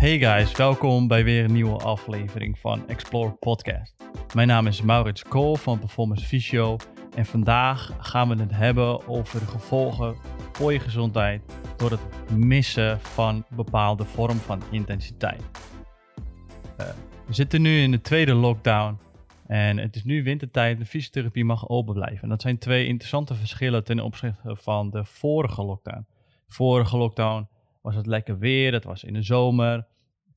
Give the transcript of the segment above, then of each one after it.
Hey guys, welkom bij weer een nieuwe aflevering van Explore Podcast. Mijn naam is Maurits Kool van Performance Physio en vandaag gaan we het hebben over de gevolgen voor je gezondheid door het missen van bepaalde vorm van intensiteit. Uh, we zitten nu in de tweede lockdown en het is nu wintertijd de fysiotherapie mag open blijven. En dat zijn twee interessante verschillen ten opzichte van de vorige lockdown. Vorige lockdown was het lekker weer, het was in de zomer,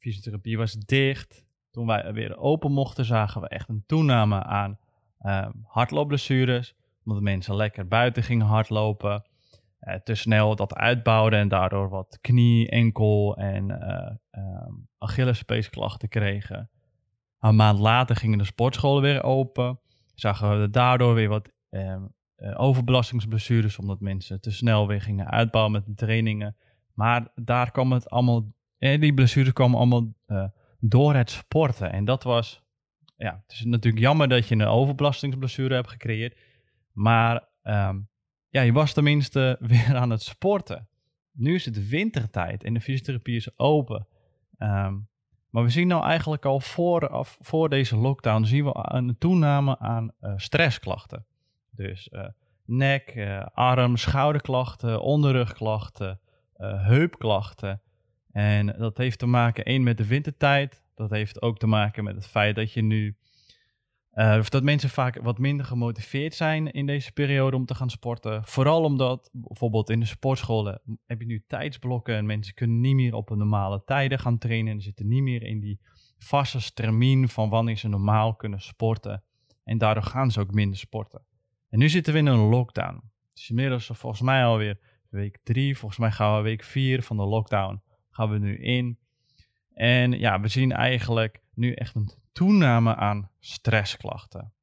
fysiotherapie was dicht. Toen wij weer open mochten, zagen we echt een toename aan uh, hardloopblessures. Omdat mensen lekker buiten gingen hardlopen. Uh, te snel dat uitbouwden en daardoor wat knie, enkel en uh, Achillespeesklachten kregen. Een maand later gingen de sportscholen weer open. Zagen we daardoor weer wat uh, overbelastingsblessures, omdat mensen te snel weer gingen uitbouwen met de trainingen. Maar daar kwam het allemaal, eh, die blessures kwamen allemaal uh, door het sporten. En dat was, ja, het is natuurlijk jammer dat je een overbelastingsblessure hebt gecreëerd. Maar um, ja, je was tenminste weer aan het sporten. Nu is het wintertijd en de fysiotherapie is open. Um, maar we zien nou eigenlijk al voor, voor deze lockdown zien we een toename aan uh, stressklachten. Dus uh, nek, arm, schouderklachten, onderrugklachten, heupklachten. En dat heeft te maken één met de wintertijd. Dat heeft ook te maken met het feit dat je nu uh, dat mensen vaak wat minder gemotiveerd zijn in deze periode om te gaan sporten. Vooral omdat bijvoorbeeld in de sportscholen heb je nu tijdsblokken en mensen kunnen niet meer op een normale tijden gaan trainen. En zitten niet meer in die vaste termijn van wanneer ze normaal kunnen sporten. En daardoor gaan ze ook minder sporten. En nu zitten we in een lockdown. Het is inmiddels volgens mij alweer week drie. Volgens mij gaan we week vier van de lockdown gaan we nu in. En ja, we zien eigenlijk nu echt een toename aan stressklachten.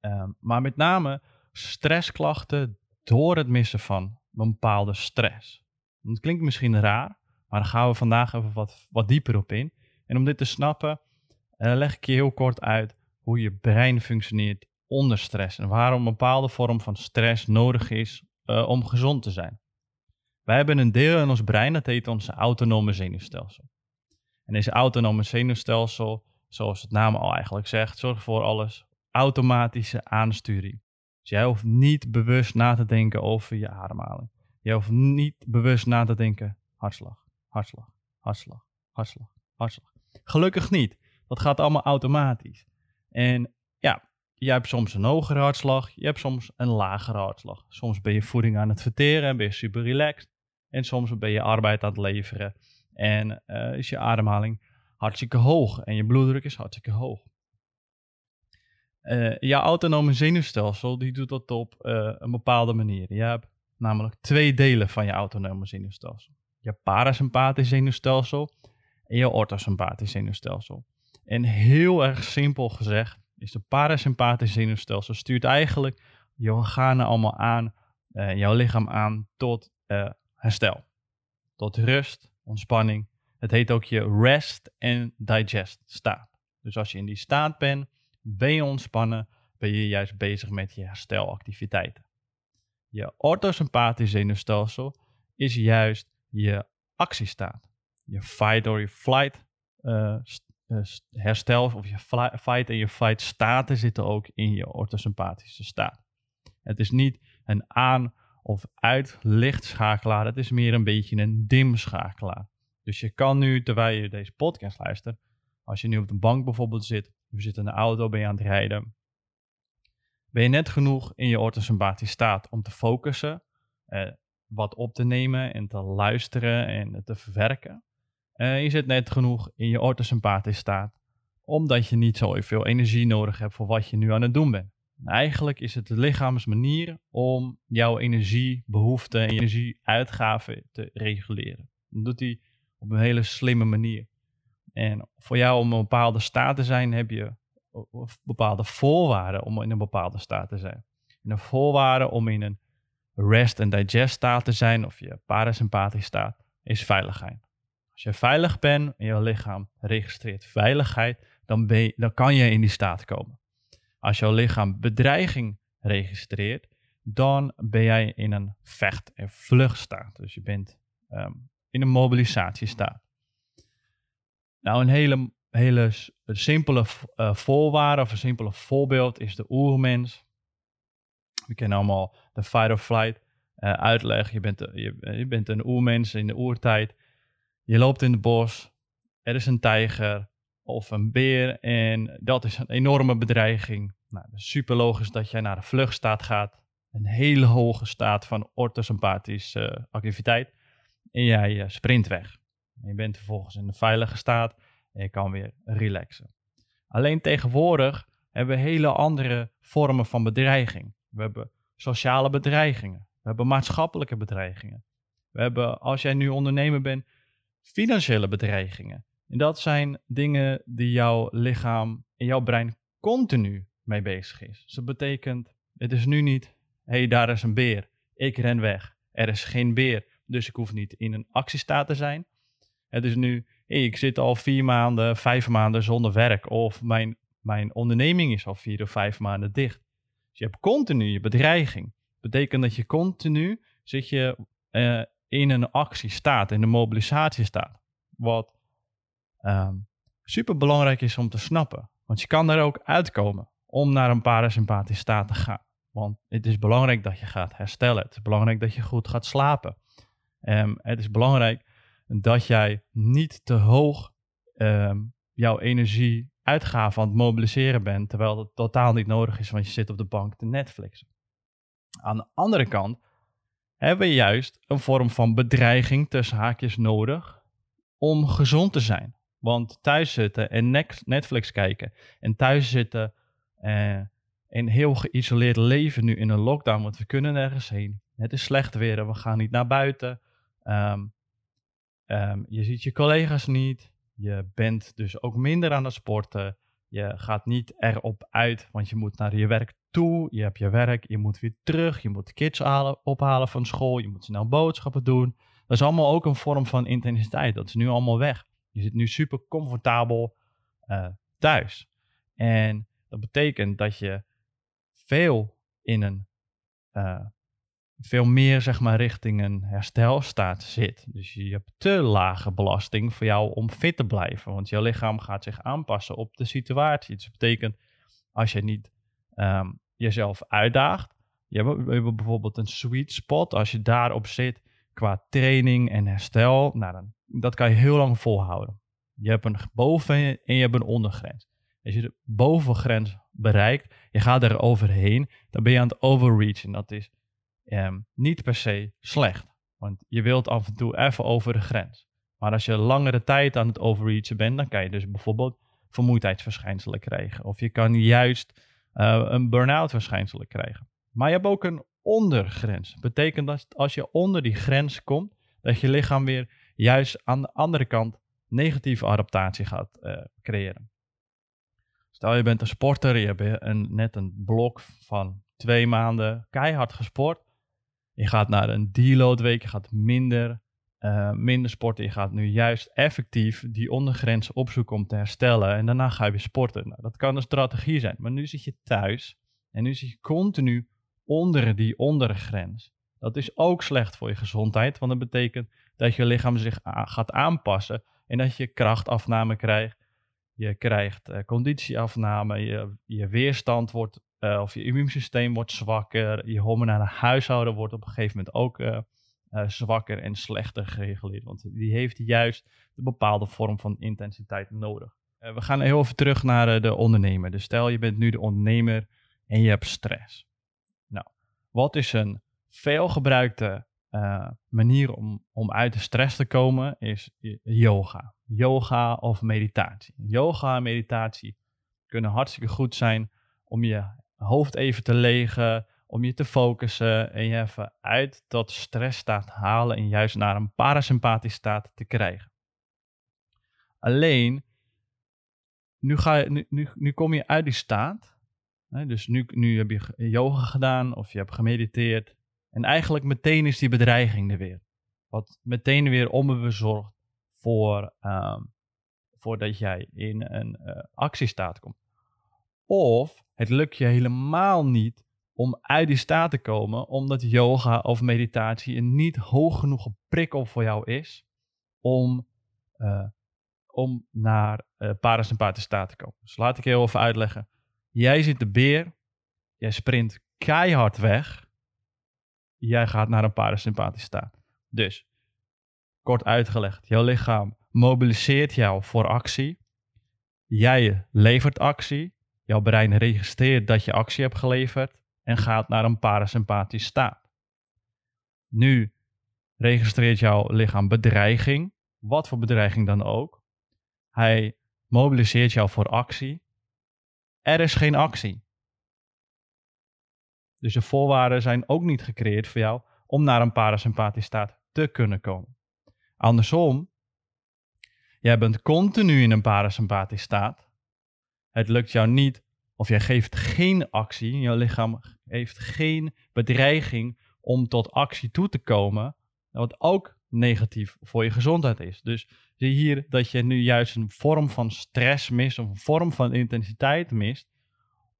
Um, maar met name stressklachten door het missen van een bepaalde stress. Dat klinkt misschien raar, maar daar gaan we vandaag even wat, wat dieper op in. En om dit te snappen, uh, leg ik je heel kort uit hoe je brein functioneert onder stress en waarom een bepaalde vorm van stress nodig is uh, om gezond te zijn. Wij hebben een deel in ons brein, dat heet ons autonome zenuwstelsel. En deze autonome zenuwstelsel zoals het naam al eigenlijk zegt, zorg voor alles automatische aansturing. Dus jij hoeft niet bewust na te denken over je ademhaling. Je hoeft niet bewust na te denken, hartslag, hartslag, hartslag, hartslag, hartslag. Gelukkig niet. Dat gaat allemaal automatisch. En ja, je hebt soms een hogere hartslag, je hebt soms een lagere hartslag. Soms ben je voeding aan het verteren en ben je super relaxed. En soms ben je arbeid aan het leveren en uh, is je ademhaling hartstikke hoog en je bloeddruk is hartstikke hoog. Uh, jouw autonome zenuwstelsel die doet dat op uh, een bepaalde manier. Je hebt namelijk twee delen van je autonome zenuwstelsel. Je parasympathisch zenuwstelsel en je orthosympathisch zenuwstelsel. En heel erg simpel gezegd is de parasympathisch zenuwstelsel stuurt eigenlijk je organen allemaal aan, jouw lichaam aan tot herstel. Tot rust, ontspanning het heet ook je rest and digest staat. Dus als je in die staat bent, ben je ontspannen, ben je juist bezig met je herstelactiviteiten. Je orthosympathisch zenuwstelsel is juist je actiestaat. Je fight or flight uh, herstel of je fight en je flight staten zitten ook in je orthosympathische staat. Het is niet een aan- of uit lichtschakelaar, het is meer een beetje een dimschakelaar. Dus je kan nu, terwijl je deze podcast luistert, als je nu op de bank bijvoorbeeld zit, je zit in de auto, ben je aan het rijden, ben je net genoeg in je orthosympathische staat om te focussen, eh, wat op te nemen en te luisteren en te verwerken. Eh, je zit net genoeg in je orthosympathische staat, omdat je niet zo veel energie nodig hebt voor wat je nu aan het doen bent. Eigenlijk is het de lichaamsmanier om jouw energiebehoeften en energieuitgaven te reguleren. Dat doet hij op een hele slimme manier. En voor jou om een bepaalde staat te zijn, heb je bepaalde voorwaarden om in een bepaalde staat te zijn. En de voorwaarde om in een rest and digest staat te zijn, of je parasympathisch staat, is veiligheid. Als je veilig bent en je lichaam registreert veiligheid, dan, ben je, dan kan je in die staat komen. Als jouw lichaam bedreiging registreert, dan ben jij in een vecht- en vluchtstaat. Dus je bent um, in een mobilisatie staat. Nou, een hele, hele simpele uh, voorwaarde of een simpele voorbeeld is de oermens. We kennen allemaal de fight or flight uh, uitleg. Je bent, je, je bent een oermens in de oertijd. Je loopt in het bos. Er is een tijger of een beer en dat is een enorme bedreiging. Nou, super logisch dat jij naar de vluchtstaat gaat. Een hele hoge staat van orthosympathische uh, activiteit. En jij uh, sprint weg. je bent vervolgens in een veilige staat en je kan weer relaxen. Alleen tegenwoordig hebben we hele andere vormen van bedreiging. We hebben sociale bedreigingen. We hebben maatschappelijke bedreigingen. We hebben, als jij nu ondernemer bent, financiële bedreigingen. En dat zijn dingen die jouw lichaam en jouw brein continu mee bezig is. Dus dat betekent, het is nu niet, hé, hey, daar is een beer, ik ren weg. Er is geen beer, dus ik hoef niet in een actiestaat te zijn. Het is nu, hey, ik zit al vier maanden, vijf maanden zonder werk. Of mijn, mijn onderneming is al vier of vijf maanden dicht. Dus je hebt continu je bedreiging. Dat betekent dat je continu zit je uh, in een actiestaat, in een mobilisatiestaat. Wat um, super belangrijk is om te snappen. Want je kan daar ook uitkomen om naar een parasympathische staat te gaan. Want het is belangrijk dat je gaat herstellen. Het is belangrijk dat je goed gaat slapen. Um, het is belangrijk dat jij niet te hoog um, jouw energie uitgaven aan het mobiliseren bent, terwijl het totaal niet nodig is, want je zit op de bank te Netflixen. Aan de andere kant hebben we juist een vorm van bedreiging tussen haakjes nodig om gezond te zijn. Want thuis zitten en Netflix kijken en thuis zitten eh, en heel geïsoleerd leven nu in een lockdown, want we kunnen nergens heen. Het is slecht weer en we gaan niet naar buiten. Um, um, je ziet je collega's niet. Je bent dus ook minder aan het sporten. Je gaat niet erop uit, want je moet naar je werk toe. Je hebt je werk, je moet weer terug. Je moet kids halen, ophalen van school. Je moet snel boodschappen doen. Dat is allemaal ook een vorm van intensiteit. Dat is nu allemaal weg. Je zit nu super comfortabel uh, thuis. En dat betekent dat je veel in een uh, veel meer zeg maar richting een herstelstaat zit. Dus je hebt te lage belasting voor jou om fit te blijven. Want je lichaam gaat zich aanpassen op de situatie. Dus dat betekent als je niet um, jezelf uitdaagt. Je hebt, bijvoorbeeld een sweet spot. Als je daarop zit qua training en herstel. Nou dan, dat kan je heel lang volhouden. Je hebt een boven- en je hebt een ondergrens. Als je de bovengrens bereikt, je gaat er overheen, dan ben je aan het overreachen. Dat is um, niet per se slecht. Want je wilt af en toe even over de grens. Maar als je langere tijd aan het overreachen bent, dan kan je dus bijvoorbeeld vermoeidheidsverschijnselen krijgen. Of je kan juist uh, een burn-out verschijnselen krijgen. Maar je hebt ook een ondergrens. Betekent dat als je onder die grens komt, dat je lichaam weer juist aan de andere kant negatieve adaptatie gaat uh, creëren. Stel je bent een sporter, je hebt een, net een blok van twee maanden keihard gesport. Je gaat naar een deload week, je gaat minder, uh, minder sporten. Je gaat nu juist effectief die ondergrens opzoeken om te herstellen. En daarna ga je weer sporten. Nou, dat kan een strategie zijn. Maar nu zit je thuis en nu zit je continu onder die ondergrens. Dat is ook slecht voor je gezondheid, want dat betekent dat je lichaam zich gaat aanpassen en dat je krachtafname krijgt. Je krijgt uh, conditieafname, je, je weerstand wordt uh, of je immuunsysteem wordt zwakker. Je hormonale huishouden wordt op een gegeven moment ook uh, zwakker en slechter gereguleerd. Want die heeft juist een bepaalde vorm van intensiteit nodig. we gaan heel even terug naar de ondernemer. Dus stel je bent nu de ondernemer en je hebt stress. Nou, wat is een veelgebruikte manier om, om uit de stress te komen? Is yoga. Yoga of meditatie. Yoga en meditatie kunnen hartstikke goed zijn om je hoofd even te legen, om je te focussen en je even uit dat stressstaat halen en juist naar een parasympathische staat te krijgen. Alleen, nu, ga je, nu, nu, nu kom je uit die staat. Hè, dus nu, nu heb je yoga gedaan of je hebt gemediteerd. En eigenlijk meteen is die bedreiging er weer. Wat meteen weer onbewust zorgt voor, um, voordat jij in een uh, actiestaat komt. Of het lukt je helemaal niet om uit die staat te komen, omdat yoga of meditatie een niet hoog genoeg prikkel voor jou is om, uh, om naar uh, parasympathische staat te komen. Dus laat ik heel even uitleggen. Jij ziet de beer, jij sprint keihard weg, jij gaat naar een parasympathische staat. Dus, kort uitgelegd, jouw lichaam mobiliseert jou voor actie. Jij levert actie. Jouw brein registreert dat je actie hebt geleverd en gaat naar een parasympathische staat. Nu registreert jouw lichaam bedreiging, wat voor bedreiging dan ook. Hij mobiliseert jou voor actie. Er is geen actie. Dus de voorwaarden zijn ook niet gecreëerd voor jou om naar een parasympathische staat te kunnen komen. Andersom, jij bent continu in een parasympathische staat. Het lukt jou niet of jij geeft geen actie. Jouw lichaam heeft geen bedreiging om tot actie toe te komen. Wat ook negatief voor je gezondheid is. Dus zie hier dat je nu juist een vorm van stress mist of een vorm van intensiteit mist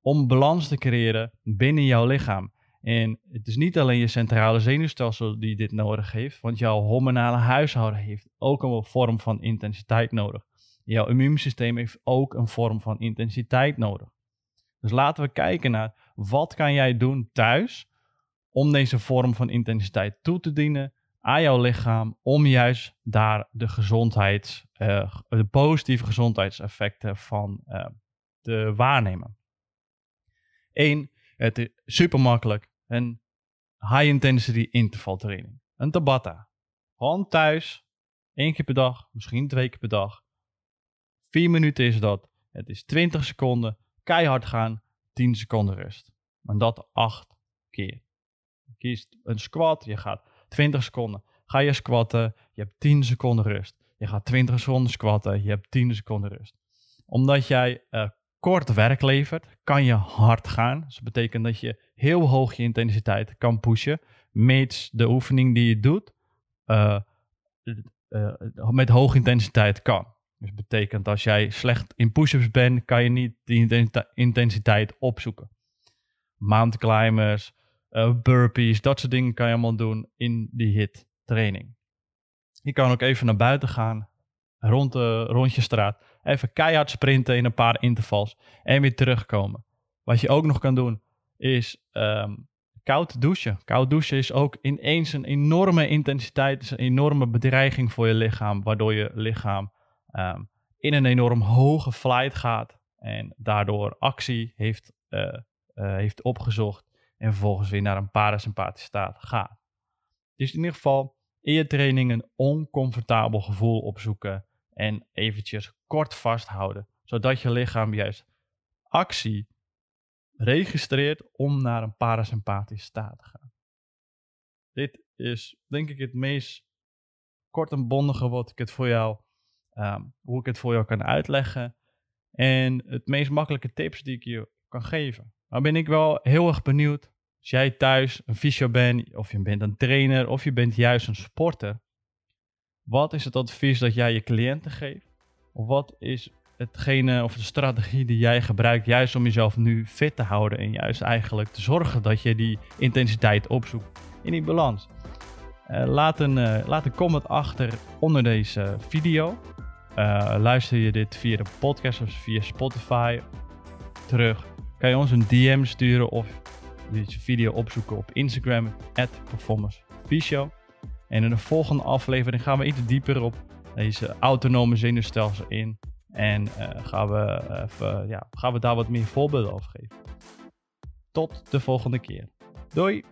om balans te creëren binnen jouw lichaam. En het is niet alleen je centrale zenuwstelsel die dit nodig heeft, want jouw hormonale huishouden heeft ook een vorm van intensiteit nodig. Jouw immuunsysteem heeft ook een vorm van intensiteit nodig. Dus laten we kijken naar wat kan jij doen thuis om deze vorm van intensiteit toe te dienen aan jouw lichaam, om juist daar de gezondheid, uh, de positieve gezondheidseffecten van uh, te waarnemen. Eén, het is super makkelijk. Een high intensity intervaltraining. Een Tabata. Gewoon thuis. één keer per dag, misschien twee keer per dag. Vier minuten is dat. Het is 20 seconden. Keihard gaan. 10 seconden rust. En dat acht keer. Je kiest een squat. Je gaat 20 seconden. Ga je squatten. Je hebt 10 seconden rust. Je gaat 20 seconden squatten. Je hebt 10 seconden rust. Omdat jij uh, kort werk levert, kan je hard gaan. Dus dat betekent dat je heel hoog je intensiteit kan pushen, mits de oefening die je doet uh, uh, met hoge intensiteit kan. Dus dat betekent als jij slecht in push-ups bent, kan je niet die intensiteit opzoeken. Mountain climbers, burpees, dat soort dingen kan je allemaal doen in die hit training. Je kan ook even naar buiten gaan, rond, de, rond je straat even keihard sprinten in een paar intervals en weer terugkomen. Wat je ook nog kan doen is um, koud douchen. Koud douchen is ook ineens een enorme intensiteit, is een enorme bedreiging voor je lichaam, waardoor je lichaam um, in een enorm hoge flight gaat en daardoor actie heeft, uh, uh, heeft opgezocht en vervolgens weer naar een parasympathische staat gaat. Dus in ieder geval in je training een oncomfortabel gevoel opzoeken en eventjes kort vasthouden, zodat je lichaam juist actie registreert om naar een parasympathische staat te gaan. Dit is denk ik het meest kort en bondige wat ik het voor jou, um, hoe ik het voor jou kan uitleggen. En het meest makkelijke tips die ik je kan geven. Maar ben ik wel heel erg benieuwd, als jij thuis een fysio bent, of je bent een trainer, of je bent juist een sporter. Wat is het advies dat jij je cliënten geeft? Of wat is hetgene of de strategie die jij gebruikt juist om jezelf nu fit te houden en juist eigenlijk te zorgen dat je die intensiteit opzoekt in die balans? Uh, laat, een, uh, laat een comment achter onder deze video. Uh, luister je dit via de podcast of via Spotify terug, kan je ons een DM sturen of deze video opzoeken op Instagram, at En in de volgende aflevering gaan we iets dieper op deze autonome zenuwstelsel in. En uh, gaan, we, even, ja, gaan we daar wat meer voorbeelden over geven. Tot de volgende keer. Doei!